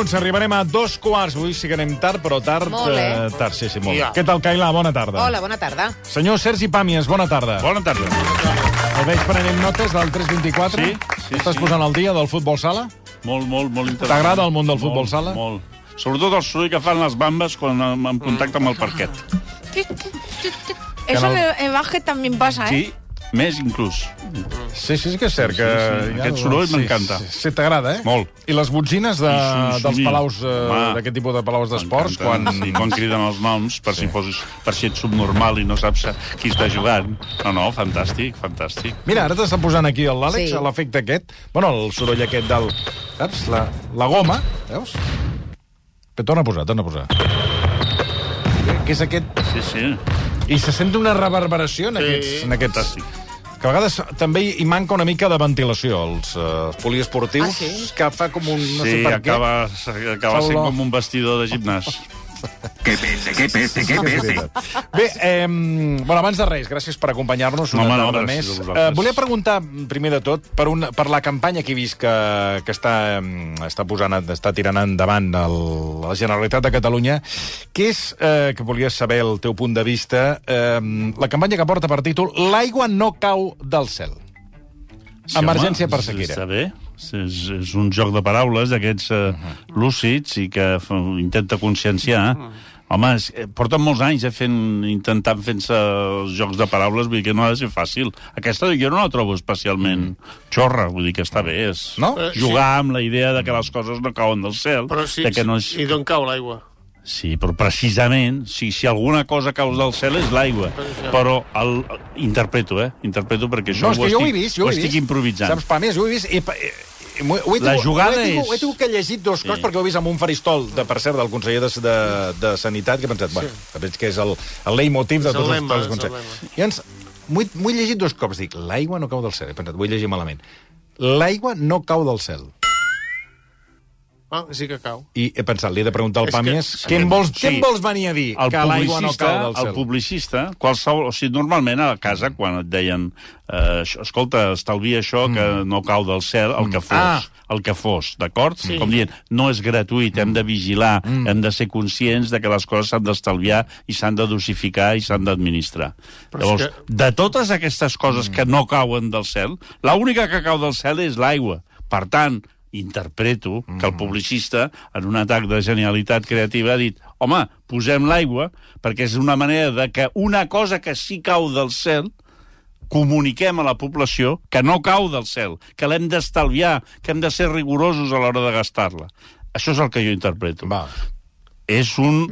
minuts, arribarem a dos quarts. Avui sí que anem tard, però tard... Molt, eh? tard, sí, sí, molt. Ja. Què tal, Cailà? Bona tarda. Hola, bona tarda. Senyor Sergi Pàmies, bona tarda. Bona tarda. El veig prenent notes del 324. Sí, sí, Estàs sí. posant al dia del futbol sala? Molt, molt, molt interessant. T'agrada el món del futbol Molt, sala? Molt. Sobretot el soroll que fan les bambes quan en, contacte amb el parquet. Eso en el básquet también pasa, ¿eh? Sí, més inclús. Sí, sí, sí que és cert que... sí. Aquest soroll sí, m'encanta. Sí, sí, t'agrada, eh? Molt. I les botzines de, I sum- dels palaus, eh, d'aquest tipus de palaus d'esports, quan... I quan criden els noms, per, si fos, per si ets subnormal i no saps qui està jugant. No, no, fantàstic, fantàstic. Mira, ara t'està posant aquí l'Àlex, Sí. sí. l'efecte aquest. Bueno, el soroll aquest del... Saps? La, la goma, veus? Però torna a posar, torna a posar. Què és aquest... Sí, sí. I se sent una reverberació en Sí, aquests... En aquests fantàstic. Que a vegades també hi manca una mica de ventilació, els uh, poliesportius, Ah, sí? que fa com un... No sí, sé per acaba, acaba Fa sent com un vestidor de gimnàs. Que pese, que pese, que què. Bé, eh, bueno, abans de res, gràcies per acompanyar-nos una No, no, tarda gràcies més. Eh, volia preguntar, primer de tot, per, una, per la campanya que he vist que, que està, em, està, posant, està tirant endavant el, la Generalitat de Catalunya, que és, eh, que volia saber el teu punt de vista, eh, la campanya que porta per títol L'aigua no cau del cel. Emergència home, per sequera. Està bé. És, és un joc de paraules d'aquests uh, lúcids i que intenta conscienciar. Home, és, eh, porten molts anys eh, fent, intentant fent-se els jocs de paraules, vull dir que no ha de ser fàcil. Aquesta jo no la trobo especialment xorra, vull dir que està bé. És No? Eh, jugar amb la idea de que les coses no cauen del cel. Però sí, de que no és... i d'on cau l'aigua? Sí, però precisament, si, si alguna cosa cau del cel és l'aigua. Però el, interpreto, eh? Interpreto perquè això No, és que jo ho he estic, vist, jo ho he estic improvisant. Saps, pa més, ho he vist... I, pa- eh, Ho he, ho he La tingut- jugada ho he tingut, és- Ho he tingut que llegit dos coses, Sí. perquè ho he vist amb un faristol, de, per cert, del conseller de, de, de Sanitat, que he pensat, bueno, que veig que és el, el leitmotiv de tots els, els lema. I llavors, m'ho he, he llegit dos cops, dic, l'aigua no cau del cel. He pensat, ho he llegit malament. L'aigua no cau del cel. Ah, sí que cau. I he pensat, li he de preguntar al que- Pàmies, sí. què, em vols, què Sí. em vols venir a dir? el que l'aigua no publicista, cau del el cel. publicista, qualsevol, o sigui, normalment a casa, quan et deien, eh, escolta, estalvia això que no cau del cel, el que fos, Ah. el que fos, d'acord? Com dient, no és gratuït, hem de vigilar, hem de ser conscients de que les coses s'han d'estalviar i s'han de dosificar i s'han d'administrar. Però Llavors, que- de totes aquestes coses que no cauen del cel, l'única que cau del cel és l'aigua. Per tant, interpreto que el publicista, en un atac de genialitat creativa, ha dit home, posem l'aigua perquè és una manera de que una cosa que sí cau del cel comuniquem a la població que no cau del cel, que l'hem d'estalviar, que hem de ser rigorosos a l'hora de gastar-la. Això és el que jo interpreto. Va, És un...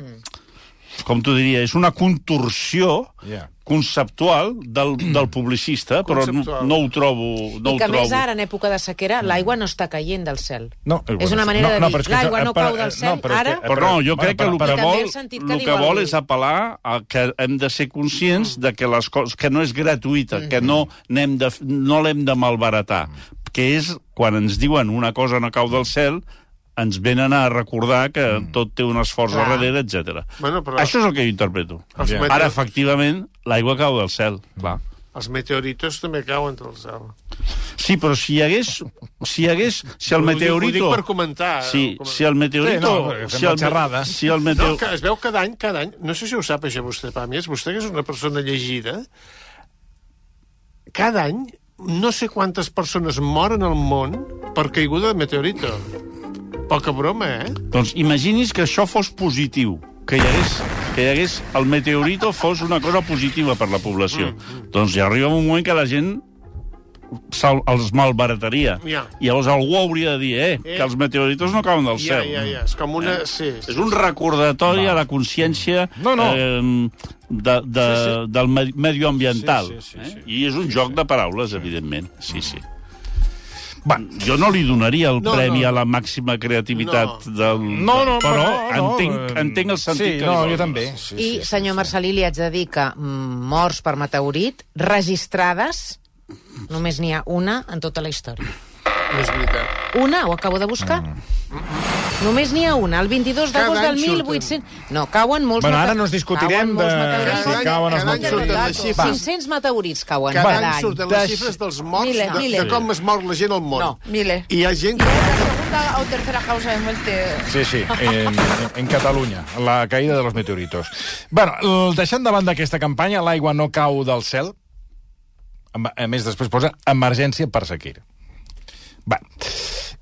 Com t'ho diria? És una contorsió Ja. Conceptual del, del publicista, però no, Conceptual. no ho trobo... No I que ho a més trobo. ara, en època de sequera, l'aigua no està caient del cel. No, eh, és una manera no, de no, dir, però que l'aigua no eh, però, cau eh, del no, cel, però és que- ara... eh, Però no, jo crec que però- el però que vol, que el que vol és apel·lar a que hem de ser conscients de que les coses que no és gratuïta, que no n'hem de no l'hem de malbaratar, que és quan ens diuen una cosa no cau del cel, ens venen a recordar que tot té un esforç Clar. darrere, etc. Bueno, però- Això és el que jo interpreto. Els Ja. meteo- Ara, efectivament, l'aigua cau del cel. Va. Els meteoritos també cauen del cel. Sí, però si hi hagués... Si hi hagués... Si el Ho dic- meteorito... Ho dic per comentar. Sí, eh, si el meteorito... Sí, no, si el, xerrada. si el No, meteor... que es veu cada any, cada any, no sé si ho sap això vostè, Pàmies, vostè que és una persona llegida, cada any no sé quantes persones moren al món per caiguda de meteorito. Poca broma, eh? Doncs imagini's que això fos positiu, que hi hagués, que hi hagués el meteorito fos una cosa positiva per la població. Mm, Doncs ja arriba un moment que la gent els malbarataria. Ja. I llavors algú hauria de dir, eh, Eh. que els meteoritos no cauen del Ja, cel. ja, ja. És com una... Sí. És un recordatori Va. a la consciència No, no. Eh, de, de, Sí, sí. del me- medioambiental. Sí, sí, sí, sí. eh? I és un joc de paraules, evidentment. Sí, sí. Va. Jo no li donaria el No, premi no. a la màxima creativitat No. del... No, no, però no, no, entenc, eh, entenc el sentit sí, que no, jo també. Sí, I, senyor Marcelí, li haig de dir que mm, morts per meteorit registrades només n'hi ha una en tota la història. No és veritat. Una, ho acabo de buscar. Només n'hi ha una, el 22 Cada d'agost del surten. 1800... No, cauen molts... Bueno, ara no ens discutirem de si cauen els Cada any meteorits. surten les xifres. 500 meteorits cauen Cada cada any any. surten les xifres dels morts, Mile, de, mile. de com es mor la gent al món. No, mile. I hi ha gent que... segunda o tercera causa de muerte. Sí, sí, en, en Catalunya, la caïda de los meteoritos. bueno, deixant de banda aquesta campanya, l'aigua no cau del cel, a més després posa emergència per sequera. Va.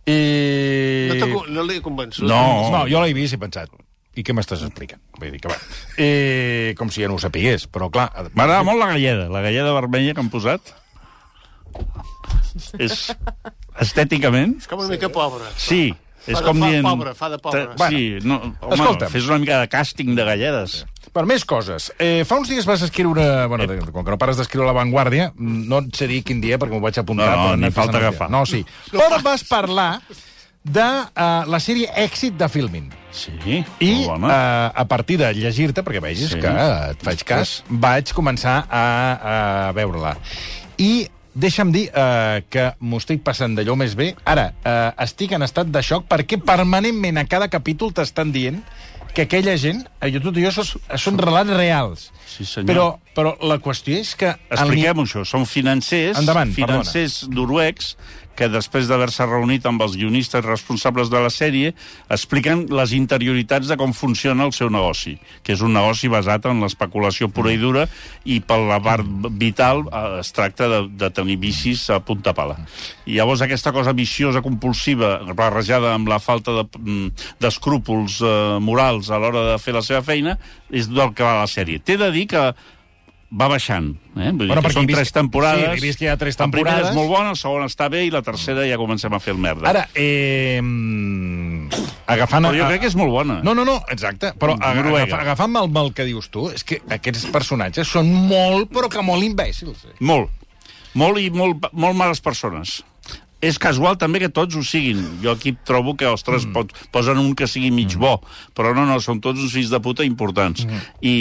I... No, no l'he convençut. No. No, jo l'he vist i he pensat, i què m'estàs explicant? Vull dir que va. I, com si ja no ho sapigués, però clar... M'agrada molt la galleda, la galleda vermella que han posat. És estèticament... És com una mica pobre. Sí, és de- com fa dient... pobre, fa de pobre. Te- Sí, no, home, Escolta'm. fes una mica de càsting de galledes. Per més coses. Eh, fa uns dies vas escriure... Bueno, de, com que no pares d'escriure a La Vanguardia, no et sé dir quin dia perquè m'ho vaig apuntar. No, no, ni falta agafar. No, sí. Però vas parlar de uh, la sèrie Èxit de Filmin. Sí, I molt bona. uh, a partir de llegir-te, perquè vegis Sí. que eh, et faig cas, vaig començar a, a veure-la. I deixa'm dir uh, que m'ho estic passant d'allò més bé. Ara, uh, estic en estat de xoc perquè permanentment a cada capítol t'estan dient que aquella gent, eh, jo, tot i jo, són, són relats reals. Sí, senyor. Però, però la qüestió és que... el ni- Expliquem això. Són financers, Endavant, financers noruecs que després d'haver-se reunit amb els guionistes responsables de la sèrie expliquen les interioritats de com funciona el seu negoci, que és un negoci basat en l'especulació pura i dura i per la part vital eh, es tracta de, de tenir vicis a punta pala. I llavors aquesta cosa viciosa, compulsiva, barrejada amb la falta de- mm, d'escrúpols eh, morals a l'hora de fer la seva feina, és del que va la sèrie. T'he de dir que va baixant. Eh? Vull dir Bueno, perquè són vist- tres temporades. sí, he vist que hi ha tres La primera temporades. és molt bona, la segona està bé i la tercera ja comencem a fer el merda. Ara, eh, agafant... Però jo crec que és molt bona. No, no, no, exacte. Però aga- Noruega. agafa, agafant el, el que dius tu, és que aquests personatges són molt, però que molt imbècils. Eh? Molt. Molt i molt, molt males persones. És casual també que tots ho siguin. Jo aquí trobo que, ostres, mm. pot, posen un que sigui mig bo, però no, no, són tots uns fills de puta importants. Mm. I,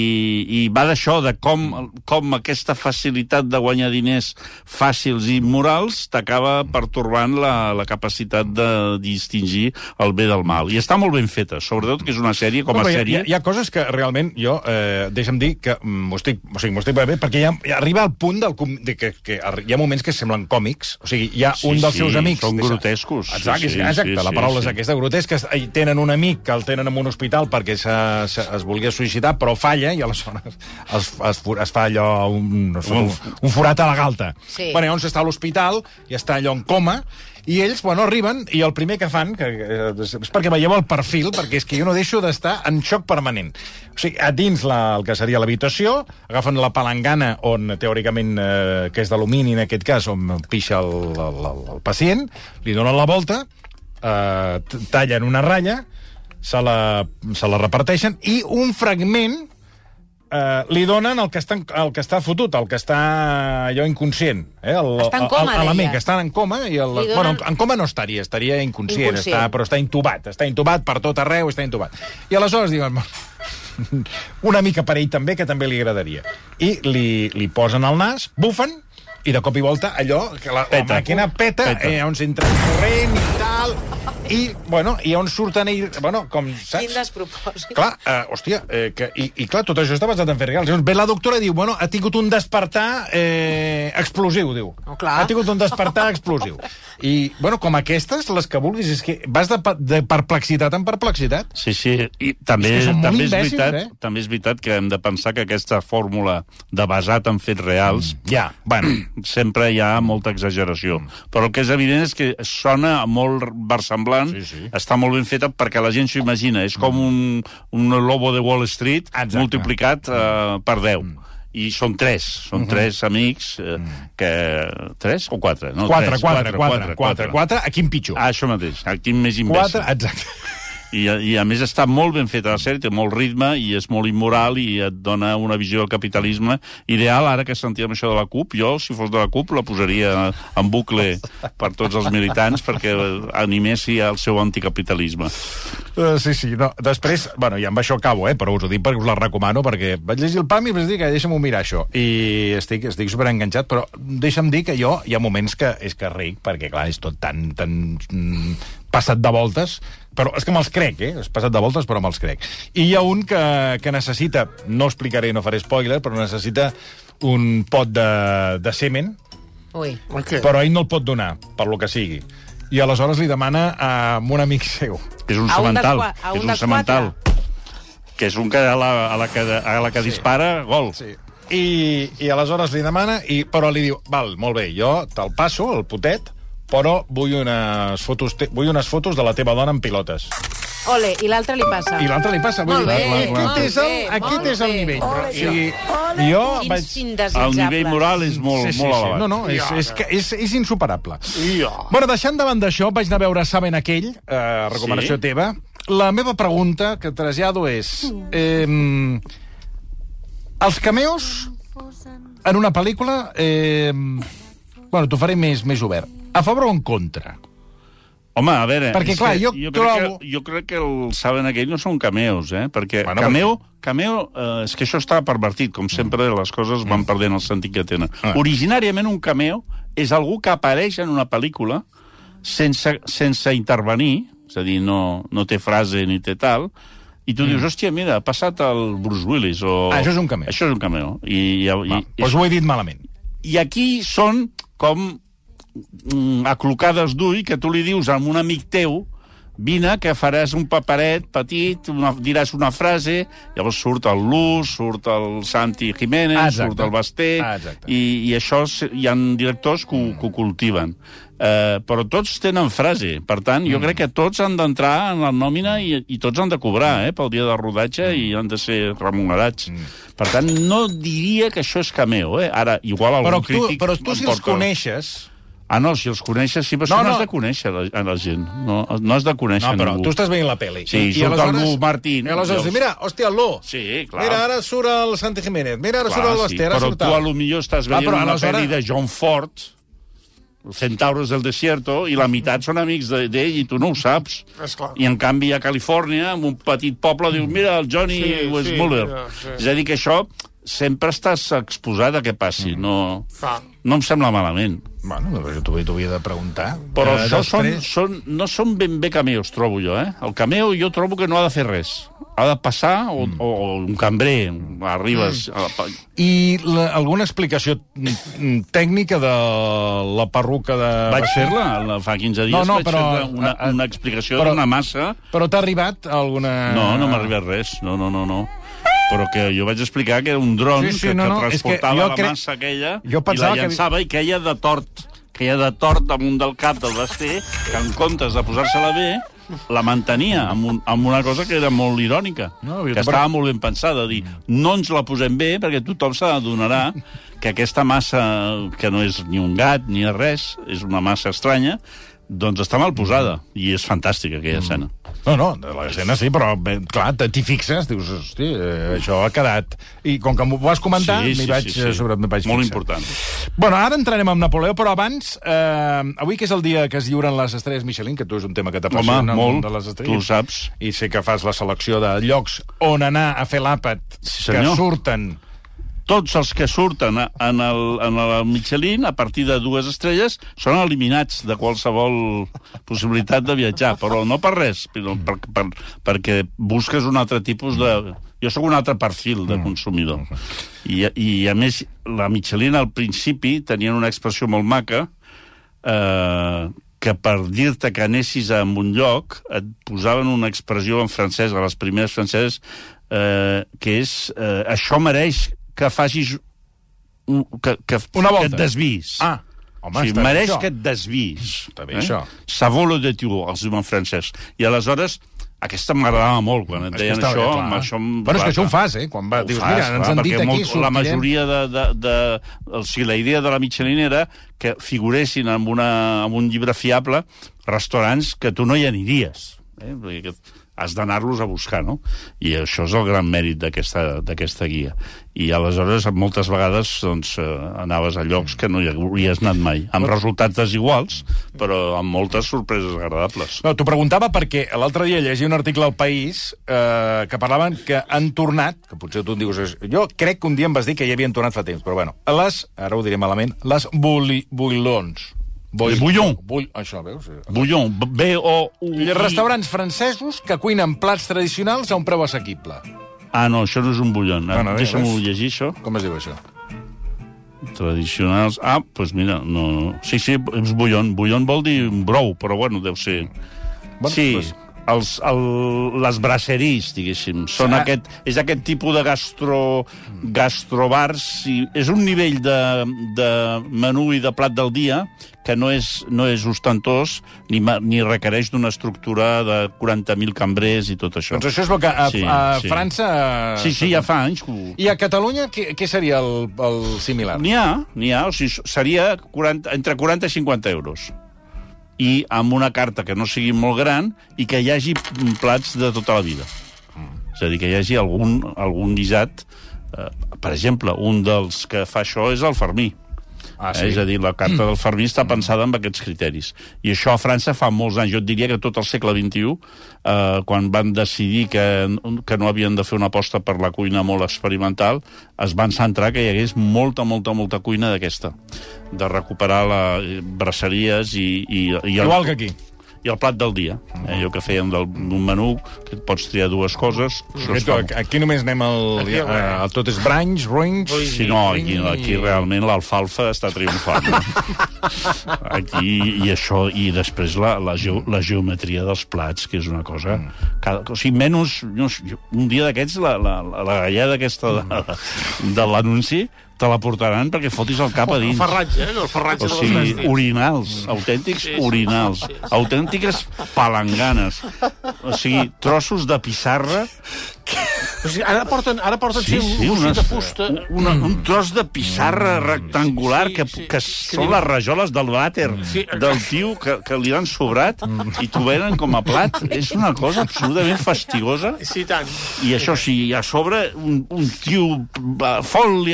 I va d'això, de com, com aquesta facilitat de guanyar diners fàcils i morals t'acaba pertorbant la, la capacitat de distingir el bé del mal. I està molt ben feta, sobretot que és una sèrie com a No, sèrie... Hi, ha, hi ha coses que realment jo, eh, deixa'm dir que mm, m'ho estic, o sigui, estic bé, perquè ha, hi arriba al punt del, de que, que hi ha moments que semblen còmics. O sigui, hi ha Sí, un dels sí, seus amics... són grotescos. Sí, Exacte, sí, exacte sí, la sí, paraula sí. és aquesta, grotesques. I tenen un amic que el tenen en un hospital perquè se, se, es volia suïcidar, però falla, i aleshores es, es, es fa allò, un, no sé, un, un forat a la galta. Sí. Bueno, llavors està a l'hospital i està allò en coma, i ells, bueno, arriben, i el primer que fan, que, que és perquè veieu el perfil, perquè és que jo no deixo d'estar en xoc permanent. O sigui, a dins la, el que seria l'habitació, agafen la palangana on, teòricament, eh, que és d'alumini, en aquest cas, on pixa el, el, el, el pacient, li donen la volta, eh, tallen una ratlla, se la, se la reparteixen, i un fragment eh, li donen el que, està, el que està fotut, el que està allò inconscient. Eh? El, Està en coma, el, el, deia. que està en coma, i el, donen- bueno, en coma no estaria, estaria inconscient, Inconscient. Està, però està intubat, està intubat per tot arreu, està intubat. I aleshores diuen, una mica per ell també, que també li agradaria. I li, li posen al nas, bufen, i de cop i volta allò, que la, Peta. la màquina peta, Peta. eh, on s'entra corrent i tal, i, bueno, i on surten ells, bueno, com, saps? Quin despropòsit. Clar, eh, hòstia, eh, que, i, i clar, tot això està basat en fets reals. Llavors ve la doctora i diu, bueno, ha tingut un despertar eh, explosiu, diu. Oh, clar. Ha tingut un despertar explosiu. I, bueno, com aquestes, les que vulguis, és que vas de, de perplexitat en perplexitat. Sí, sí, i també, És que també, és imbècils, veritat, eh? també és veritat que hem de pensar que aquesta fórmula de basat en fets reals Ja, bueno, sempre hi ha molta exageració. Però el que és evident és que sona molt versemblant, Sí, sí. està molt ben feta perquè la gent s'ho imagina. És com un, un lobo de Wall Street Exacte. multiplicat eh, per 10. I són tres, són tres amics eh, que... Tres o quatre? No, quatre, tres, quatre, quatre, quatre, quatre, a quin pitjor? Ah, això mateix, aquí més imbècil. Quatre, exacte. I, I a més està molt ben feta la sèrie, té molt ritme i és molt immoral i et dona una visió del capitalisme ideal. Ara que sentíem això de la CUP, jo, si fos de la CUP, la posaria en bucle per tots els militants perquè animessi el seu anticapitalisme. Uh, sí, sí, no. Després, bueno, ja amb això acabo, eh, però us ho dic perquè us la recomano, perquè vaig llegir el PAM i vaig dir que deixa'm-ho mirar, això. I estic, estic superenganxat, però deixa'm dir que jo hi ha moments que és que ric, perquè, clar, és tot tan, tan mm, passat de voltes, però és que me'ls crec, eh? És passat de voltes, però me'ls crec. I hi ha un que, que necessita, no explicaré, no faré spoiler, però necessita un pot de, de semen, Ui. Què? però ell no el pot donar, per lo que sigui. I aleshores li demana a un amic seu. És un semental. és un semental. Que és un que a la, a la que, a la que sí. dispara, gol. Sí. I, I aleshores li demana, i, però li diu, val, molt bé, jo te'l passo, el potet, però vull unes fotos, te, vull unes fotos de la teva dona en pilotes. Ole, i l'altre li passa. I l'altre li passa. Vull Molt dir, bé, aquest molt és el, bé, aquest és el nivell. Ole, I, i jo vaig... El nivell moral és molt, sí, sí, molt sí. elevat. No, no, és, és, que és, és insuperable. Ja. Bueno, deixant davant d'això, vaig anar a veure Saben aquell, eh, recomanació Sí. teva. La meva pregunta que trasllado és... Eh, els cameos en una pel·lícula... Eh, bueno, t'ho faré més, més obert. A favor o en contra? Home, a veure... Perquè, clar, jo crec trobo- Que, jo crec que el saben aquell no són cameos, eh? Perquè Bueno, cameo, cameo eh, és que això està pervertit. Com sempre, les coses van perdent el sentit que tenen. Ah. Originàriament, un cameo és algú que apareix en una pel·lícula sense, sense intervenir, és a dir, no, no té frase ni té tal, i tu dius, hòstia, mira, ha passat el Bruce Willis, o... Ah, això és un cameo. Això és un cameo. I, i, Va, i, doncs ho he dit malament. i aquí són com mm, aclocades d'ull que tu li dius a un amic teu vine, que faràs un paperet petit, una, diràs una frase, llavors surt el Luz, surt el Santi Jiménez, Ah, exacte. surt el Basté, Ah, exacte. i, i això hi ha directors que, ho- que ho cultiven. Eh, però tots tenen frase. Per tant, jo crec que tots han d'entrar en la nòmina i, i tots han de cobrar eh, pel dia de rodatge i han de ser remunerats. Per tant, no diria que això és cameo. Eh? Ara, igual algun Però tu, crític... però tu si els coneixes... Ah, no, si els coneixes, sí, però No, no, no, has de conèixer la, a la gent. No, no has de conèixer No, però ningú. tu estàs veient la pel·li. Sí, surt el Lu Martín, I aleshores dius, mira, hòstia, el Lo. Sí, clar. Mira, ara surt el Santi Jiménez. Mira, ara Clar, surt el sí, Basté. ara però surt tu el- a lo millor estàs Ah, veient però una aleshores- pel·li de John Ford, Centauros del Desierto, i la meitat són amics de- d'ell i tu no ho saps. I en canvi a Califòrnia, en un petit poble, diu, mira, el Johnny Sí, Westmuller. sí, ja, sí. És a dir, que això sempre estàs exposat a que passi. No, Clar. no em sembla malament. Bueno, però jo t'ho havia de preguntar. Però Eh, això són, després- són, no són ben bé cameos, trobo jo, eh? El cameo jo trobo que no ha de fer res. Ha de passar, o, mm. o, o un cambrer, arribes... Mm. A la, I la, alguna explicació mm, tècnica de la perruca de... vaig fer-la la- fa 15 dies, No, no, vaig però- fer una, una explicació d'una massa... Però t'ha arribat alguna... No, no m'ha arribat res, no, no, no, no. Però que jo vaig explicar que era un dron Sí, sí, que, no, que no, que transportava jo la crec- massa aquella jo i la que- llançava i queia de tort queia de tort damunt del cap del Basté, que en comptes de posar-se-la bé, la mantenia amb, un, amb una cosa que era molt irònica, No, que estava molt ben pensada, dir, no ens la posem bé perquè tothom s'adonarà que aquesta massa, que no és ni un gat ni res, és una massa estranya, doncs està mal posada, i és fantàstica aquella escena. No, no, de l'escena sí, però bé, clar, t'hi fixes, dius, hosti, eh, això ha quedat... I com que m'ho vas comentar, Sí, m'hi sí, vaig, sí, sí. eh, sobre, vaig Molt fixar. important. Bueno, ara entrarem amb Napoleó, però abans, eh, avui que és el dia que es lliuren les estrelles Michelin, que tu és un tema que t'apassiona, Home, món molt, de les tu estrelles. ho saps. I sé que fas la selecció de llocs on anar a fer l'àpat Sí, que surten... tots els que surten en el, en el Michelin, a partir de dues estrelles, són eliminats de qualsevol possibilitat de viatjar, però no per res, sinó per, per, perquè busques un altre tipus de... Jo sóc un altre perfil de consumidor. I, I, a més, la Michelin al principi tenien una expressió molt maca, eh, que per dir-te que anessis a un lloc et posaven una expressió en francès, a les primeres franceses, eh, que és eh, això mereix que facis que, que, Una volta. que et desvis. Ah, home, o sigui, està bé mereix això. que et desvis. Està bé, això. Ça vaut le détour, els diuen en francès. I aleshores, aquesta m'agradava molt, quan et deien està bé, això, clar. això... Bueno, és que això ho fas, eh? Quan va, ho dius, fas, mira, ens clar, han dit aquí, molt, la sortirem. majoria de... de, de o sigui, la idea de la Michelin era que figuressin en, una, en un llibre fiable restaurants que tu no hi aniries. Eh? Perquè has d'anar-los a buscar, no? I això és el gran mèrit d'aquesta guia. I aleshores, moltes vegades, doncs, eh, anaves a llocs que no hi hauries anat mai, amb resultats desiguals, però amb moltes sorpreses agradables. No, t'ho preguntava perquè l'altre dia llegia un article al País eh, que parlaven que han tornat, que potser tu em dius... Jo crec que un dia em vas dir que ja havien tornat fa temps, però bueno, les, ara ho diré malament, les buli, builons. Les bouillons. Bull, això, veus? Bouillon, B-O-U... I restaurants francesos que cuinen plats tradicionals a un preu assequible. Ah, no, això no és un bouillon. Bueno, Bueno, bé, Deixa'm-ho llegir, això. Com es diu això? Tradicionals... Ah, doncs pues mira, no, no. Sí, sí, és bullon. Bullon vol dir brou, però bueno, deu ser... Bueno, sí, doncs- els, el, les brasseries, diguéssim. Són Ah. aquest, és aquest tipus de gastro, gastrobars. I és un nivell de, de menú i de plat del dia que no és, no és ostentós ni, ni requereix d'una estructura de 40.000 cambrers i tot això. Doncs això és el que a, Sí, a sí. França... Sí, sí, ja fa anys que. I a Catalunya què, què seria el, el similar? N'hi ha, n'hi ha. O sigui, seria 40, entre 40 i 50 euros. I amb una carta que no sigui molt gran i que hi hagi mm, plats de tota la vida. És a dir, que hi hagi algun, algun guisat... Eh, per exemple, un dels que fa això és el Fermí. Ah, Eh? És a dir, la carta del Fermí està pensada amb aquests criteris. I això a França fa molts anys. Jo et diria que tot el segle XXI, eh, quan van decidir que, que no havien de fer una aposta per la cuina molt experimental, es van centrar que hi hagués molta, molta, molta cuina d'aquesta. De recuperar la, eh, braceries i... i, i el, Igual que aquí. I el plat del dia. Eh, allò que fèiem del- d'un menú, que et pots triar dues coses. Es Aquí, fa aquí només anem al... Aquí, a, a, tot és branys, ruins... Sí, no, aquí, aquí realment l'alfalfa està triomfant. aquí, i això, i després la, la, geo, la geometria dels plats, que és una cosa... Cada, o sigui, menys... No, un dia d'aquests, la, la, la, la galleda aquesta de, de l'anunci, te la portaran perquè fotis el cap a El dins. ferratge, eh? El ferratge O de les sigui, vestis. orinals, autèntics Sí, sí, orinals, sí, sí. autèntiques palanganes. O sigui, trossos de pissarra O sigui, ara porten, ara porten sí, sí, un unes- de fusta. Una, un tros de pissarra rectangular Sí, que, sí. que són les rajoles del vàter Sí. del tio que, que li han sobrat i t'ho venen com a plat. És una cosa absolutament fastigosa. Sí, tant. I això sí, a sobre un, un tio eh, foli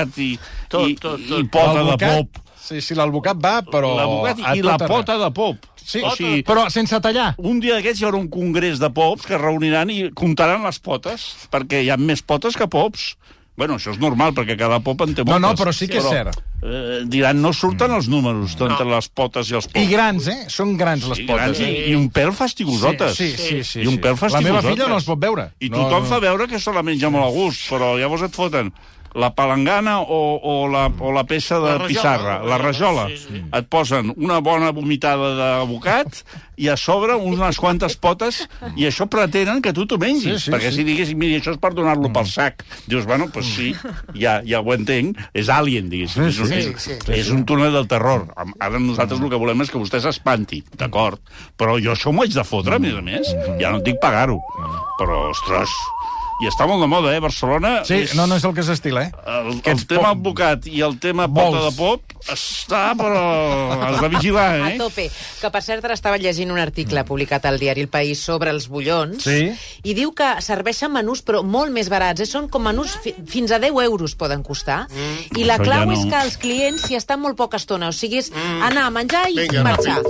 advocat i, Tot, i, tot, i tot. pota de pop. Sí, sí, l'alvocat va, però... L'advocat a i la arreu. pota de pop. Sí, o sigui, però sense tallar. un dia d'aquests hi haurà un congrés de pops que es reuniran i comptaran les potes, perquè hi ha més potes que pops. Bueno, això és normal, perquè cada pop en té No, moltes. no, però sí que és cert. Eh, diran, no surten els números no. entre les potes i els pops. I grans, eh? Són grans les I, potes. grans, i, I un pèl fastigosotes. Sí, sí, sí. I un sí. pèl La fastigosotes. meva filla no els pot veure. I No, tothom no. fa veure que se la menja molt a gust, però llavors et foten la palangana o, o, la, o la peça de La rajola, pissarra, la la rajola. sí, sí. Et posen una bona vomitada d'abocat i a sobre unes quantes potes i això pretenen que tu t'ho mengis. Sí, sí, perquè sí. si diguessis, mira, això és per donar-lo pel sac. Dius, bueno, doncs pues sí, ja, ja ho entenc. És Alien, diguéssim. Sí, sí, és, sí, és, és un túnel del terror. Ara nosaltres el que volem és que vostè s'espanti, d'acord? Però jo això m'ho haig de fotre, a més a més. Ja no et dic pagar-ho. Però, ostres... I està molt de moda, eh? Barcelona... Sí, és- no, no és el que s'estila, eh? El, el Aquests tema pop- advocat i el tema pota Vols. de pop està, però has de vigilar, A eh? tope. Que, per cert, ara estava llegint un article publicat al diari El País sobre els bullons Sí. i diu que serveixen menús, però molt més barats. Eh? Són com menús fi fins a 10 euros poden costar. Mm. I la Això clau ja no. és que els clients hi estan molt poca estona. O sigui, és anar a menjar i Vinga, marxar.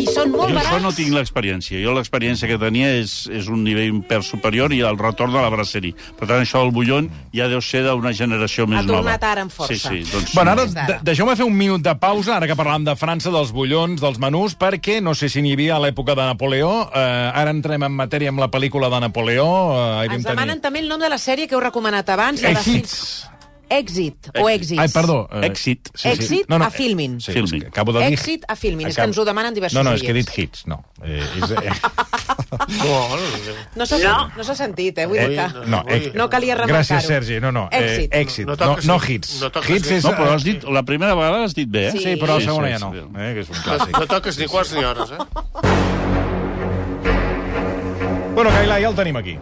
I són molt Jo barats. això no tinc l'experiència. Jo l'experiència que tenia és, és un nivell pèl superior i el retorn de la brasserie. Per tant, això del bullon ja deu ser d'una generació més nova. tornat ara amb força. Sí, sí, doncs... Bueno, ara deixeu-me fer un minut de pausa, ara que parlàvem de França, dels bullons, dels menús, perquè no sé si n'hi havia a l'època de Napoleó. Eh, ara entrem en matèria amb la pel·lícula de Napoleó. Eh, Ens demanen tenir... també el nom de la sèrie que heu recomanat abans. la de Èxits. Èxit o èxits. Ai, perdó. eh, Èxit. Èxit a Filmin. Sí, Filmin. acabo de dir... Èxit a Filmin. És que ens ho demanen diversos No, no, és que he dit hits, no. Eh, és, eh, No, no, No s'ha no. no s'ha sentit, eh? Vull dir que... no, eh, No calia remarcar-ho. Gràcies, Sergi. No, no. Eh, Èxit. èxit. No No, no, hits. no hits és... No, però has dit, la primera vegada has dit bé, eh? Sí. Sí, però la Sí, segona sí, ja sí. no. Eh, que és un no, clàssic. no toques ni quarts ni hores, eh? Bueno, Cailà, ja el tenim aquí.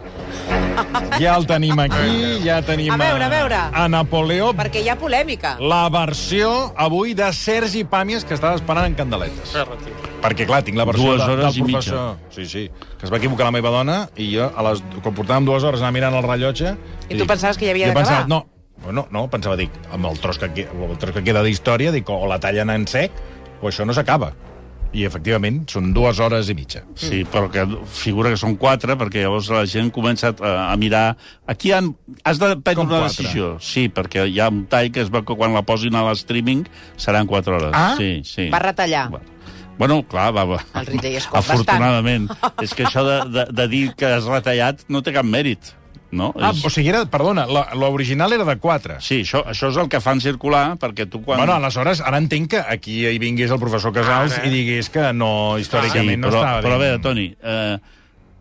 Ja el tenim aquí, ja tenim... A veure, a veure. A Napoleó, Perquè hi ha polèmica. la versió avui de Sergi Pàmies, que estava esperant en candeletes. Ferra-t'hi. Perquè, clar, tinc la versió Dues de, hores del i professor. Sí, sí. Que es va equivocar la meva dona i jo, a les, quan portàvem dues hores anar mirant el rellotge... I tu pensaves que ja havia d'acabar? No, bueno, no, pensava, dic, amb el tros que, que- el tros que queda d'història, dic, o la tallen en sec, o això no s'acaba. I, efectivament, són dues hores i mitja. Sí, però que figura que són quatre, perquè llavors la gent comença a, a mirar... Aquí han, has de prendre Com una quatre? decisió. Sí, perquè hi ha un tall que es veu que quan la posin a l'streaming seran quatre hores. Ah? Sí, sí. Va retallar. Bueno, clar, va, va. El Ridley Scott, Afortunadament. És que això de, de, de dir que has retallat no té cap mèrit. No? Ah, És- o sigui, era, perdona, l'original era de 4. Sí, això, això és el que fan circular, perquè tu quan... Bueno, aleshores, ara entenc que aquí hi vingués el professor Casals Ara. i digués que no, històricament sí, no però, estava però a ben- veure, Toni, eh,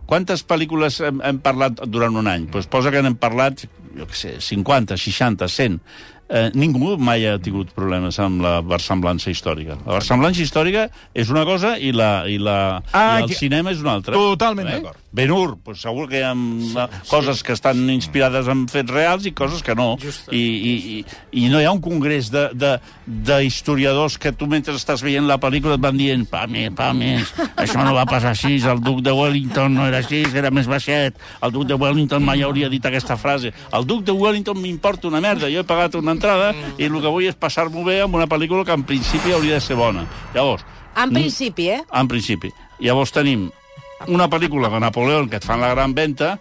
quantes pel·lícules hem, hem parlat durant un any? Pues posa que n'hem parlat, jo què sé, 50, 60, 100. Eh, ningú mai ha tingut problemes amb la versemblança històrica. La versemblança històrica és una cosa i, la, i, la, Ah, i el que- cinema és una altra. Totalment d'acord. Ben Hur, pues segur que hi ha sí, coses que estan inspirades en fets reals i coses que no. Just. I, i, i, I no hi ha un congrés de, de, de historiadors que tu mentre estàs veient la pel·lícula et van dient pa més, pa més, això no va passar així, el duc de Wellington no era així, era més baixet, el duc de Wellington mai hauria dit aquesta frase. El duc de Wellington m'importa una merda, jo he pagat una entrada i el que vull és passar-m'ho bé amb una pel·lícula que en principi hauria de ser bona. Llavors, En Mm. principi, eh? en principi. Llavors tenim una pel·lícula de Napoleó que et fan la gran venda,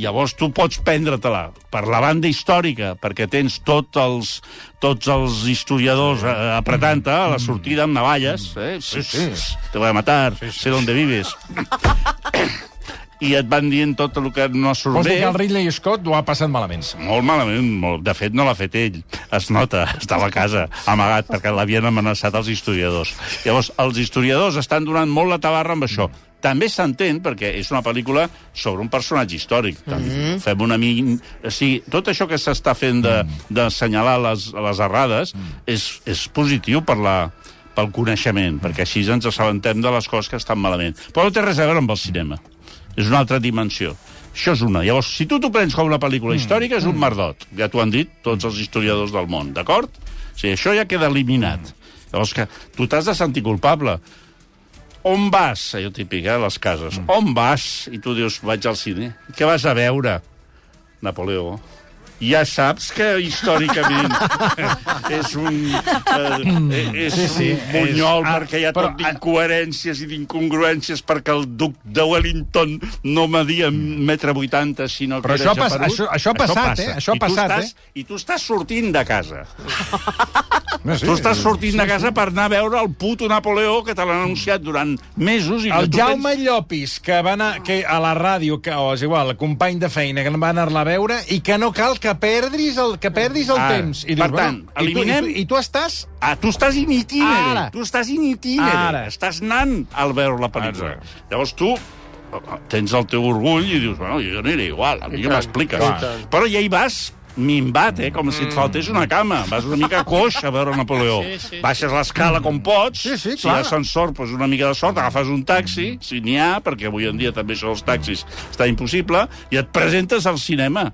llavors tu pots prendre-te-la per la banda històrica, perquè tens tots els, tots els historiadors eh, apretant-te a la sortida amb navalles. Eh? Sí, sí. Te voy a matar, sé dónde vives. I et van dient tot el que no surt Vols bé. dir que el Ridley Scott ho ha passat malament? Molt malament, molt. de fet no l'ha fet ell. Es nota, estava a casa, amagat, perquè l'havien amenaçat els historiadors. Llavors, els historiadors estan donant molt la tabarra amb això. També s'entén, perquè és una pel·lícula sobre un personatge històric. Mm -hmm. Fem una mi... O sigui, tot això que s'està fent de- d'assenyalar de, les, les errades és, és positiu per la, pel coneixement, perquè així ens assabentem de les coses que estan malament. Però no té res a veure amb el cinema. És una altra dimensió. Això és una. Llavors, si tu t'ho prens com una pel·lícula històrica, és un merdot. Ja t'ho han dit tots els historiadors del món, d'acord? O sigui, això ja queda eliminat. Llavors, que tu t'has de sentir culpable. On vas? Allò típic, eh, a les cases. On vas? I tu dius, vaig al cine. Què vas a veure? Napoleó. Ja saps que històricament és un, eh, és Sí, sí, un bunyol és- ah, perquè hi ha però- tot d'incoherències i d'incongruències perquè el duc de Wellington no media un metre vuitanta, sinó que Però era això ha pas- això- això ha passat, eh? Això ha passat, estàs, eh? I tu estàs sortint de casa. No, sí, Tu estàs sortint de casa per anar a veure el puto Napoleó que te l'han anunciat durant mesos i El Jaume Llopis, que va anar que a la ràdio, que, o és igual, el company de feina, que va anar-la a veure, i que no cal que perdis el, que perdis el Ara, temps. I per tant, i tu, eliminem- i, tu, I tu estàs... Ah, tu estàs in itinere. Ara. Tu estàs in itinere. Ara. Estàs anant al veure la pel·lícula. Exacte. Llavors tu tens el teu orgull i dius, bueno, jo aniré igual, a mi que m'expliques. Però ja hi vas minvat, eh? com si et faltés una cama. Vas una mica coix a veure Napoleó. Sí, sí. Baixes l'escala com pots. Sí, sí, si hi ha clar. ascensor, doncs una mica de sort, agafes un taxi, si n'hi ha, perquè avui en dia també això dels taxis està impossible, i et presentes al cinema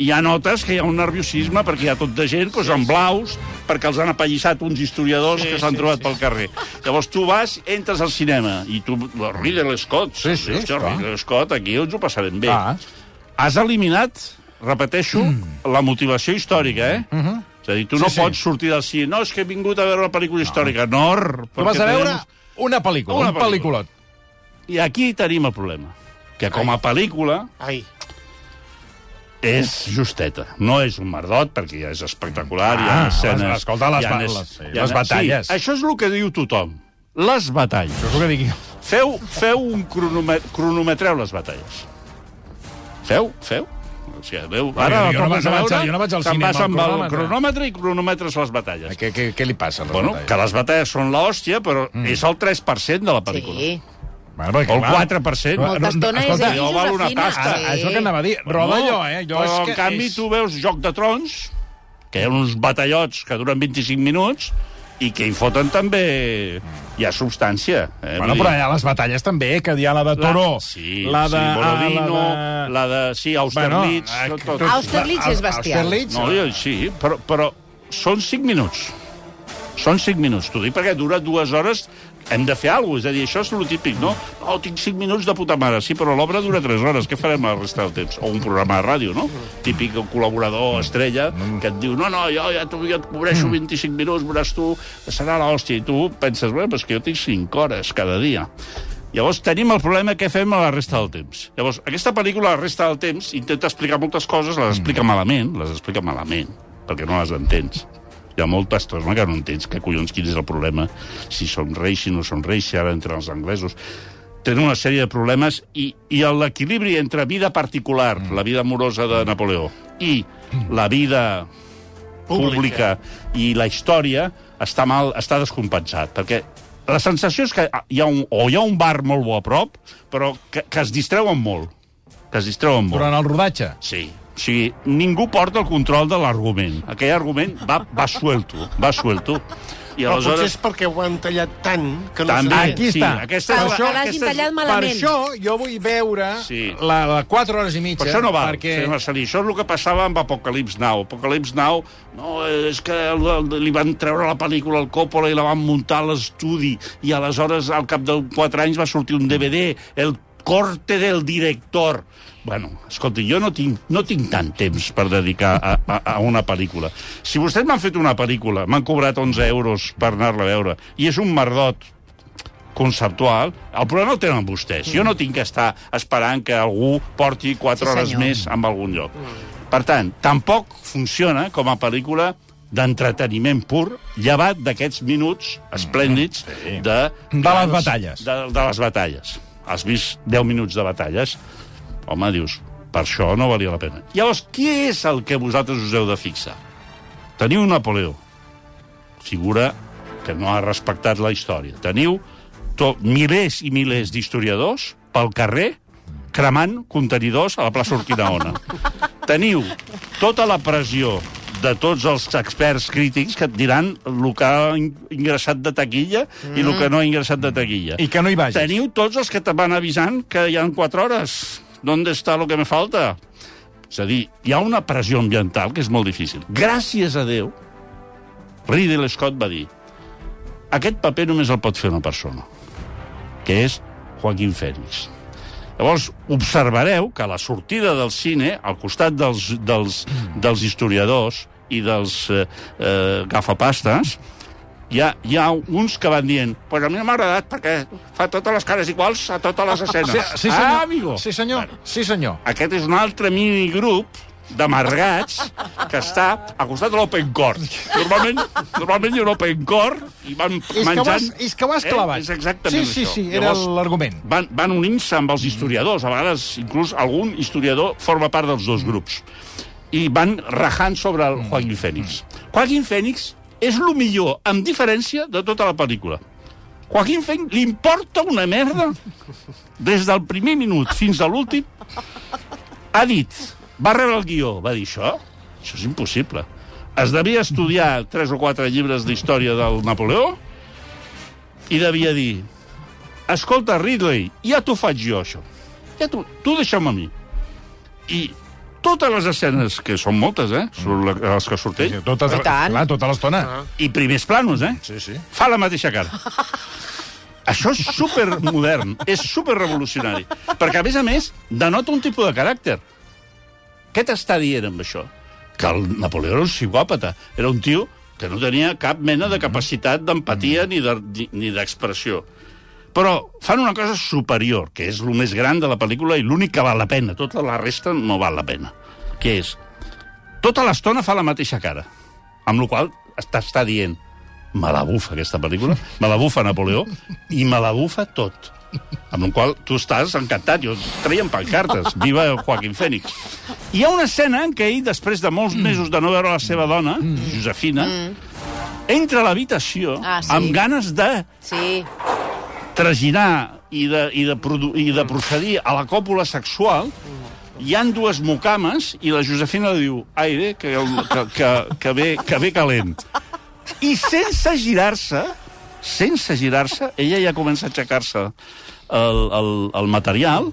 i ja notes que hi ha un nerviosisme perquè hi ha tot de gent doncs, en blaus, perquè els han apallissat uns historiadors Sí, que s'han sí, trobat sí. pel carrer. Llavors tu vas, entres al cinema, i tu... Ridley Scott. Sí, sí, Hòstia, clar. Ridley Scott, aquí ens ho passarem bé. Ah. Has eliminat, repeteixo, la motivació històrica, eh? Mhm. És a dir, tu no Sí, sí. pots sortir del cine. No, és que he vingut a veure una pel·lícula històrica. No, Tu vas a veure una pel·lícula, Una un pel·lículot. I aquí tenim el problema. Que com a pel·lícula Ai, és justeta. No és un merdot, perquè ja és espectacular, hi ha Ah, escenes... les- escolta, les ha les- hi ha- les batalles. Sí, això és el que diu tothom. Les batalles. Això és el que jo. Feu, feu un cronome, cronometreu les batalles. Feu, feu. O sigui, veu, jo ara no la tornes vaig- a no veure, jo no vaig al cinema vas amb amb el cronòmetre. cronòmetre i cronometres les batalles. Què, què, què li passa a les Bueno, batalles? que les batalles són l'hòstia, però mm. és el 3% de la pel·lícula. Sí. Bueno, perquè, el clar, 4%. Però, Molta estona és escolta, allò val una pasta. Ara, això que anava a dir, roda allò, eh? Allò però, és que en canvi, és... tu veus Joc de Trons, que hi ha uns batallots que duren 25 minuts i que hi foten també... Hi ha substància. Eh? Bueno, però hi ha les batalles també, que hi ha la de Toró, La, sí, la de... sí, Borodino, ah, la de... Sí, Austerlitz... eh, tot, tot. tot- Austerlitz és bestial. Austerlitz, No, jo, sí, però, però són 5 minuts. Són 5 minuts. T'ho dic perquè dura dues hores hem de fer alguna cosa. És a dir, això és el típic, no? No, tinc 5 minuts de puta mare. Sí, però l'obra dura 3 hores. Què farem la resta del temps? O un programa de ràdio, no? Típic col·laborador, estrella, que et diu, no, no, jo ja, tu, jo et cobreixo 25 minuts, veuràs tu, serà l'hòstia. I tu penses, bé, però és que jo tinc 5 hores cada dia. Llavors tenim el problema què fem a la resta del temps. Llavors, aquesta pel·lícula, la resta del temps, intenta explicar moltes coses, les explica malament, les explica malament, perquè no les entens. Hi ha molta estona que no entens que collons quin és el problema, si són reis, si no són reis, si ara entren els anglesos. tenen una sèrie de problemes i, i l'equilibri entre vida particular, mm. la vida amorosa de Napoleó, i la vida pública, i la història està mal, està descompensat, perquè la sensació és que hi ha un, o hi ha un bar molt bo a prop, però que, que es distreuen molt. Que es distreuen molt. Durant el rodatge. Sí. O sigui, ningú porta el control de l'argument. Aquell argument va, va suelto, va suelto. I Però potser aleshores... és perquè ho han tallat tant que no També, sé. Aquí sí, està. aquesta Per això aquesta tallat Per malament. això jo vull veure Sí. la, la 4 hores i mitja. Per això no val, perquè... senyor Marcelí. Això és el que passava amb Apocalips Now. Apocalips Now, no, és que li van treure la pel·lícula al Coppola i la van muntar a l'estudi i aleshores, al cap de 4 anys, va sortir un DVD, el corte del director. Bueno, escolti, jo no tinc, no tinc tant temps per dedicar a, a, a una pel·lícula. Si vostès m'han fet una pel·lícula, m'han cobrat 11 euros per anar-la a veure, i és un merdot conceptual, el problema el tenen vostès. Jo no tinc que estar esperant que algú porti 4 Sí, hores senyor. més en algun lloc. Per tant, tampoc funciona com a pel·lícula d'entreteniment pur, llevat d'aquests minuts esplèndids sí. de... De les batalles. De, de les batalles. Has vist 10 minuts de batalles? Home, dius, per això no valia la pena. Llavors, qui és el que vosaltres us heu de fixar? Teniu Napoleó, figura que no ha respectat la història. Teniu to, milers i milers d'historiadors pel carrer cremant contenidors a la plaça Urquinaona. Teniu tota la pressió de tots els experts crítics que et diran el que ha in- ingressat de taquilla mm. i el que no ha ingressat de taquilla. I que no hi vagis. Teniu tots els que te van avisant que hi han 4 hores. ¿Dónde està lo que me falta? És a dir, hi ha una pressió ambiental que és molt difícil. Gràcies a Déu, Ridley Scott va dir aquest paper només el pot fer una persona, que és Joaquín Fènix. Llavors, observareu que a la sortida del cine, al costat dels, dels, dels historiadors i dels eh, eh, gafapastes, hi ha, hi ha uns que van dient pues a mi no m'ha agradat perquè fa totes les cares iguals a totes les escenes. Sí, sí, senyor. Ah, amigo! Sí, senyor. Sí, senyor. Aquest és un altre minigrup d'amargats que està al costat de l'Open Core. Normalment, normalment hi ha un Open Core i van És que, menjant... has, és que ho has clavat. Eh? És exactament sí, sí, això. sí, era l'argument. Van, van unint-se amb els historiadors. A vegades, inclús, algun historiador forma part dels dos grups. I van rajant sobre el Joaquín Fènix. Joaquín Fènix és el millor, amb diferència, de tota la pel·lícula. Joaquín Fènix li importa una merda des del primer minut fins a l'últim. Ha dit, va rebre el guió, va dir això, això és impossible. Es devia estudiar tres o quatre llibres d'història del Napoleó i devia dir escolta, Ridley, ja t'ho faig jo, això. Ja tu, tu deixa'm a mi. I totes les escenes, que són moltes, eh? Són la- les que surt ell, Tota, I tant. clar, tota l'estona. i primers planos, eh? Sí, sí. Fa la mateixa cara. Això és supermodern, és superrevolucionari. Perquè, a més a més, denota un tipus de caràcter. Què t'està dient amb això? Que el Napoleó era un psicòpata. Era un tio que no tenia cap mena de capacitat d'empatia ni de- ni ni d'expressió. Però fan una cosa superior, que és el més gran de la pel·lícula i l'únic que val la pena. Tota la resta no val la pena. Que és, tota l'estona fa la mateixa cara. Amb la qual està, està dient, me la bufa aquesta pel·lícula, me la bufa Napoleó, i me la bufa tot. Amb la qual tu estàs encantat. Jo treien pancartes. Viva Joaquín Fènix. Hi ha una escena en què ell, després de molts mesos de no veure la seva dona, Josefina, entra a l'habitació Ah, sí. amb ganes de Sí. Traginar i de, i, de produ i de procedir a la còpula sexual, hi han dues mucames i la Josefina diu aire, que, que, que, que, ve, que ve calent. I sense girar-se, sense girar-se, ella ja comença a aixecar-se el, el, el material,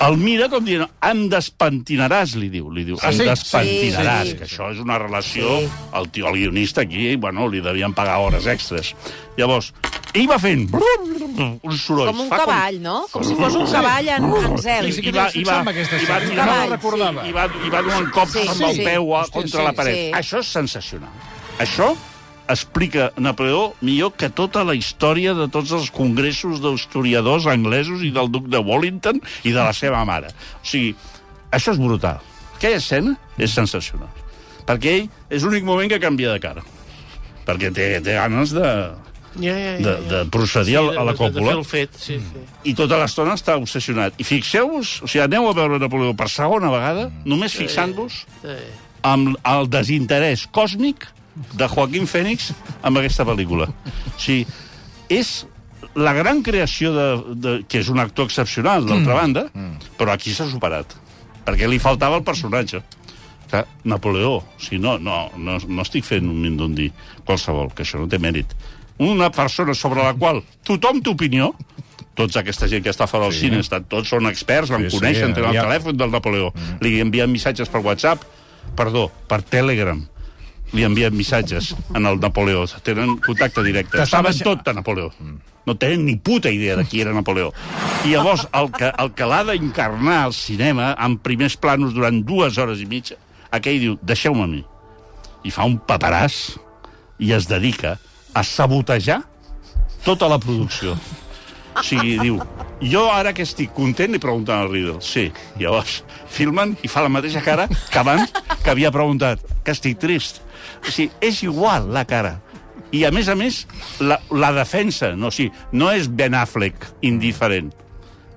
el mira com dient, em despentinaràs, li diu. Li diu, em sí? despentinaràs, Sí, sí. que això és una relació... Sí. El, tio, el guionista aquí, bueno, li devien pagar hores extres. Llavors, ell va fent uns sorolls. Com un Fa cavall, no? Com si fos un cavall en, en zel. Sí, sí, i va, i va, i va, i no va, recordava. i va, i va donant cops Sí, amb sí, el sí. peu a, Hòstia, contra sí, la paret. sí. Això és sensacional. Això explica Napoleó millor que tota la història de tots els congressos d'historiadors anglesos i del duc de Wellington i de la seva mare. O sigui, això és brutal. Aquella escena és sensacional. Perquè ell és l'únic moment que canvia de cara. Perquè té, té ganes de... Ja, ja, ja, de, de procedir Sí, a la de- de còpula. fet, sí, sí. I tota l'estona està obsessionat. I fixeu-vos, o sigui, aneu a veure Napoleó per segona vegada, només fixant-vos sí. amb el desinterès còsmic de Joaquín Fènix amb aquesta pel·lícula. O sigui, és la gran creació de, de, que és un actor excepcional, d'altra banda, però aquí s'ha superat, perquè li faltava el personatge. Clar, Napoleó, o sigui, no, no, no, no estic fent un mindundi qualsevol, que això no té mèrit. Una persona sobre la qual tothom té opinió, tots aquesta gent que està fora del Sí. cine, estan, tots són experts, van Sí, sí, conèixer, tenen el telèfon del Napoleó, li envien missatges per WhatsApp, perdó, per Telegram, li envien missatges en el Napoleó, tenen contacte directe. Saben tot de Napoleó. No tenen ni puta idea de qui era Napoleó. I llavors, el que, el que l'ha d'encarnar al cinema, en primers planos durant dues hores i mitja, aquell diu, deixeu-me a mi. I fa un paperàs i es dedica a sabotejar tota la producció. O sigui, diu, jo ara que estic content, li pregunten al Riddle. Sí, llavors filmen i fa la mateixa cara que abans que havia preguntat, que estic trist. O sigui, és igual la cara. I, a més a més, la, la defensa, no, o sigui, no és Ben Affleck indiferent.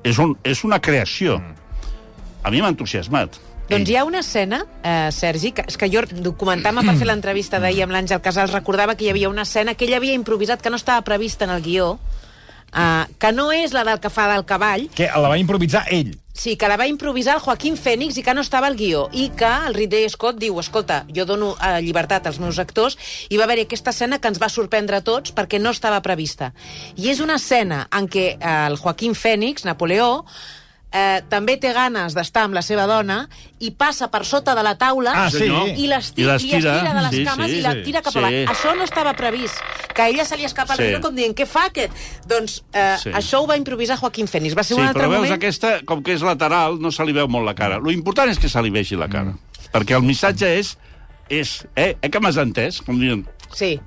És, un, és una creació. A mi m'ha entusiasmat. Doncs hi ha una escena, eh, Sergi, que, és que jo documentant-me per fer l'entrevista d'ahir amb l'Àngel Casals recordava que hi havia una escena que ell havia improvisat que no estava prevista en el guió, eh, que no és la del que fa del cavall, Que la va improvisar ell. Sí, que la va improvisar el Joaquín Fènix i que no estava al guió. I que el Ridley Scott diu, escolta, jo dono eh, llibertat als meus actors i va haver-hi aquesta escena que ens va sorprendre a tots perquè no estava prevista. I és una escena en què eh, el Joaquín Fènix, Napoleó, eh, també té ganes d'estar amb la seva dona i passa per sota de la taula Ah, sí. i les, I les i es tira de les sí, cames sí, i la tira cap Sí. avall. Això no estava previst. Que a ella se li escapa Sí. el com dient, què fa aquest? Doncs eh, Sí. això ho va improvisar Joaquín Fènix. Va ser Sí, un altre però veus, moment... aquesta, com que és lateral, no se li veu molt la cara. Lo important és que se li vegi la cara. Perquè el missatge és... és eh, eh que m'has entès? Com dient, Sí.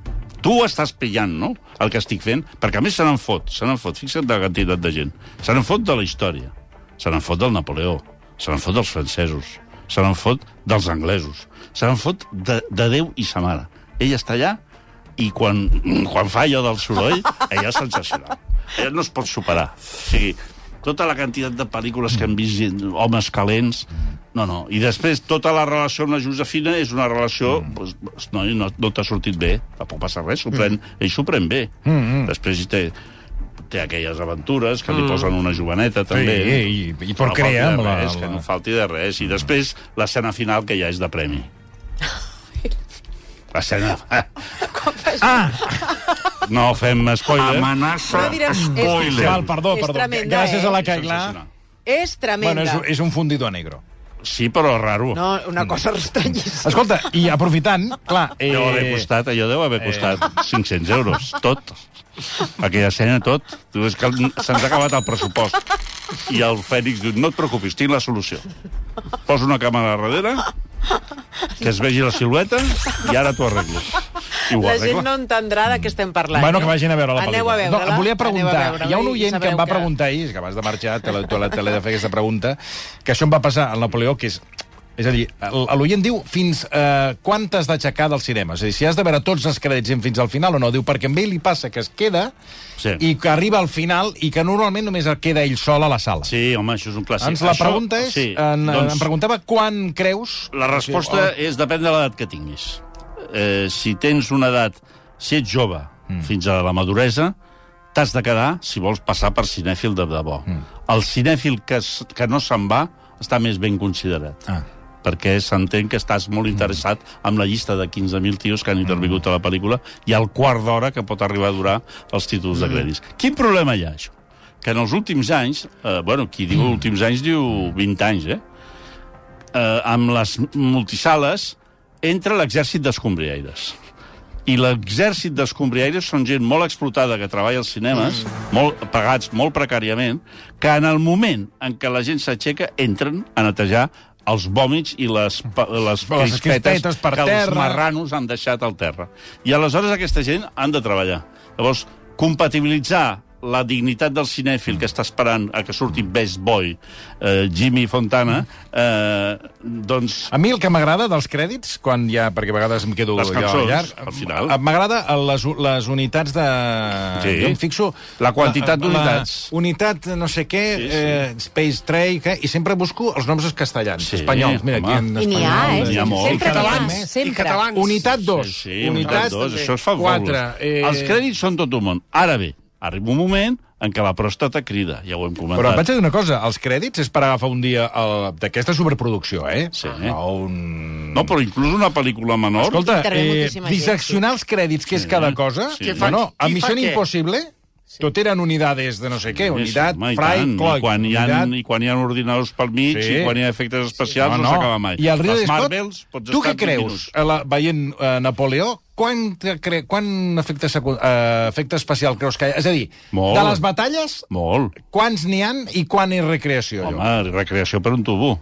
tu estàs pillant, no?, el que estic fent, perquè a més se n'en fot, se n'en fot, fixa't la quantitat de gent. Se n'en fot de la història, se n'en fot del Napoleó, se n'en fot dels francesos, se n'en fot dels anglesos, se n'en fot de, de Déu i sa mare. Ell està allà i quan, quan fa allò del soroll, ella és sensacional. Ella no es pot superar. O sigui, tota la quantitat de pel·lícules que hem vist, homes calents... No, no. I després, tota la relació amb la Josefina és una relació... Mm. Pues, no, no, no t'ha sortit bé, tampoc passa res, s'ho pren, ell s'ho pren bé. Mm, Després hi té, té aquelles aventures que li posen una joveneta, també. i- i per no crear falti amb de la- res, la- que no falti de res. I després, l'escena final, que ja és de premi. L'escena... Ah, No fem spoiler. Amenaça No direm- spoiler. val, perdó, És perdó. tremenda, Gràcies eh? a la Cailà. Sensacional. És tremenda. Bueno, és, és un fundido negro. Sí, però raro. No, una cosa estranyíssima. Escolta, i aprofitant, clar... Eh... Deu haver costat, allò deu haver costat 500 euros, tot. Aquella escena, tot. Tu, és que se'ns ha acabat el pressupost. I el Fènix diu, no et preocupis, tinc la solució. Posa una càmera a darrere, que es vegi la silueta, i ara t'ho arreglo. I ho La gent no entendrà de què estem parlant. Bueno, que vagin a veure la Aneu pel·lícula. no, em volia preguntar, hi ha un oient que em va preguntar ahir, que abans de marxar, te la, te la, te l'he de fer aquesta pregunta, que això em va passar al Napoleó, que és... És a dir, l'oient diu fins eh, quan t'has d'aixecar del cinema. És a dir, si has de veure tots els crèdits fins al final o no. Diu, perquè amb ell li passa que es queda Sí. i que arriba al final i que normalment només el queda ell sol a la sala. Sí, home, això és un clàssic. Ens la Això- pregunta és... Sí, en, doncs, em preguntava quan creus... La resposta Sí, és depèn de l'edat que tinguis. Eh, si tens una edat, si ets jove, mm. fins a la maduresa, t'has de quedar si vols passar per cinèfil de debò. Mm. El cinèfil que, que no se'n va està més ben considerat. Ah. Perquè s'entén que estàs molt interessat amb la llista de 15.000 tios que han intervingut a la pel·lícula i el quart d'hora que pot arribar a durar els títols de crèdits. Quin problema hi ha, això? Que en els últims anys, eh, bueno, qui diu últims anys diu 20 anys, eh? eh amb les multisales entra l'exèrcit d'escombriaires. I l'exèrcit d'escombriaires són gent molt explotada que treballa als cinemes, mm. molt pagats molt precàriament, que en el moment en què la gent s'aixeca entren a netejar els vòmits i les, les, Les crispetes per que els terra. marranos han deixat al terra. I aleshores aquesta gent han de treballar. Llavors, compatibilitzar la dignitat del cinèfil que està esperant a que surti Best Boy, eh, Jimmy Fontana, eh, doncs... A mi el que m'agrada dels crèdits, quan ja, perquè a vegades em quedo Les cançons, llarg, al final. eh, m'agrada les, les unitats de... Sí. Jo em fixo... La quantitat d'unitats. Unitat no sé què, Sí, sí. Eh, Space Tray, què, i sempre busco els noms castellans, Sí, espanyols. Mira, home. aquí en I n'hi ha, espanyol, eh? N'hi ha molt. Sempre I catalans, I sempre. catalans. Unitat 2. Sí, sí, unitat 2, això es fa Quatre. Eh... Els crèdits són tot un món. Ara bé, arriba un moment en què la pròstata crida, ja ho hem comentat. Però vaig a dir una cosa, els crèdits és per agafar un dia el- d'aquesta superproducció, eh? Sí. No, un... No, però inclús una pel·lícula menor... Escolta, eh, disseccionar els crèdits, que és cada cosa... Sí. No, no, a Missió? Impossible, tot eren unidades de no sé què, unitat, home, i fry, clock, I quan, hi ha, unitat... I quan hi ha ordinadors pel mig Sí. i quan hi ha efectes especials No, no, no. s'acaba mai. I el Ridley Scott, Marvels pots tu estar què 20 creus, eh, la, veient eh, Napoleó, quant, te cre... quant efecte, secu... eh, efecte especial creus que hi ha? És a dir, Molt. de les batalles, Molt. quants n'hi han i quan és recreació? Home, recreació per un tubo.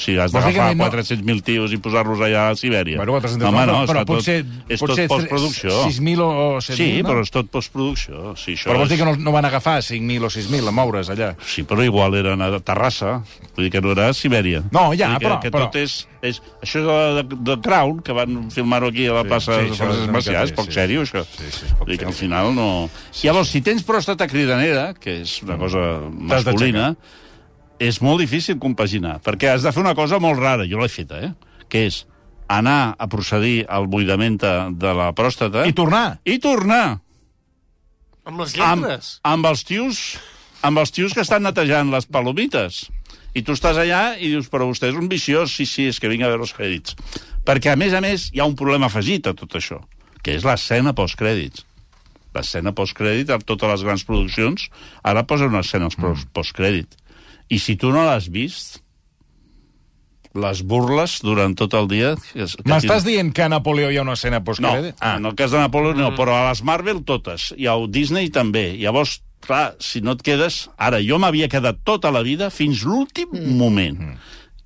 Si has d'agafar no- 400.000 tios i posar-los allà a Sibèria. Bueno, 400, Home, no, però potser, tot, és potser tot postproducció. 6.000 o 7.000, Sí, no? però és tot postproducció. Sí, això Però vols és... dir que no, no van agafar 5.000 o 6.000 a moure's allà? Sí, però igual eren a Terrassa. Vull dir que no era a Sibèria. No, ja, que, però- Que però- tot és, és... Això de, de Crown, que van filmar-ho aquí a la plaça sí, de és Francesc una Macià, és poc sí, sèrio, sí. això. Sí, sí, és poc que al final no... Llavors, si tens pròstata cridanera, que és una cosa T'has masculina, és molt difícil compaginar, perquè has de fer una cosa molt rara, jo l'he feta, eh? que és anar a procedir al buidament de la pròstata... I tornar. I tornar! Amb les amb, lletres. amb els tios amb els tios que estan netejant les palomites. I tu estàs allà i dius, però vostè és un viciós, sí, sí, és que vinc a veure els crèdits. Perquè, a més a més, hi ha un problema afegit a tot això, que és l'escena postcrèdits. L'escena postcrèdit, amb totes les grans produccions, ara posen una escena mm. postcrèdit. I si tu no l'has vist, les burles durant tot el dia... M'estàs dient que a Napoleó hi ha una escena no, postcrèdit? ah. en el cas de Napoleó no, però a les Marvel totes, i al Disney també. Llavors, clar, si no et quedes... Ara, jo m'havia quedat tota la vida fins l'últim mm. moment.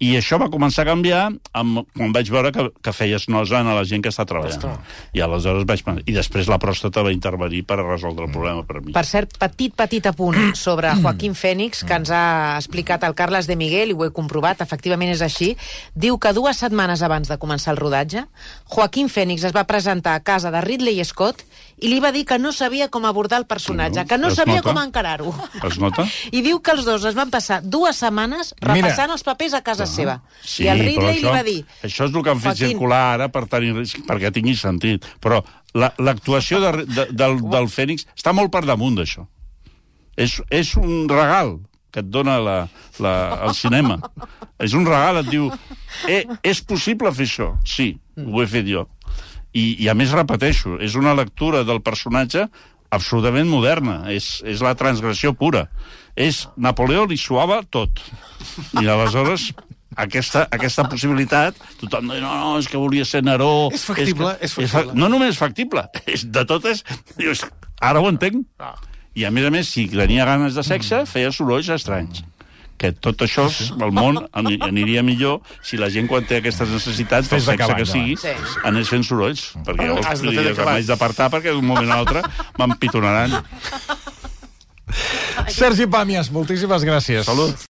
I això va començar a canviar amb, quan vaig veure que, que feies nosa a la gent que està treballant. I aleshores vaig... pensar- I després la pròstata va intervenir per a resoldre el problema per mi. Per cert, petit, petit apunt sobre Joaquín Fènix, que ens ha explicat el Carles de Miguel, i ho he comprovat, efectivament és així. Diu que dues setmanes abans de començar el rodatge, Joaquín Fènix es va presentar a casa de Ridley Scott i li va dir que no sabia com abordar el personatge, que no es sabia nota. com encarar-ho. Es nota? I diu que els dos es van passar dues setmanes repassant els papers a casa seva. I el Ridley li va dir... Això és el que han fet Joaquín, circular ara per tenir, perquè tingui sentit. Però la- l'actuació de, de, del, del Fènix està molt per damunt d'això. És, és un regal que et dona la, la, el cinema. És un regal, et diu... Eh, és possible fer això? Sí, ho he fet jo. I, I a més repeteixo, és una lectura del personatge absolutament moderna. És, és la transgressió pura. És Napoleó li suava tot. I aleshores aquesta, aquesta possibilitat, tothom diu, no, no, és que volia ser Neró... És factible, que, és factible. fa- no només factible, és de totes... Dius, ara ho entenc. Ah. I a més a més, si tenia ganes de sexe, feia sorolls estranys. Que tot això, el món ani- aniria millor si la gent, quan té aquestes necessitats, del sexe que sigui, Sí. anés fent sorolls. Perquè llavors Has de diries, m'haig d'apartar perquè d'un moment a l'altre m'empitonaran. Sergi Pàmies, moltíssimes gràcies. Salut.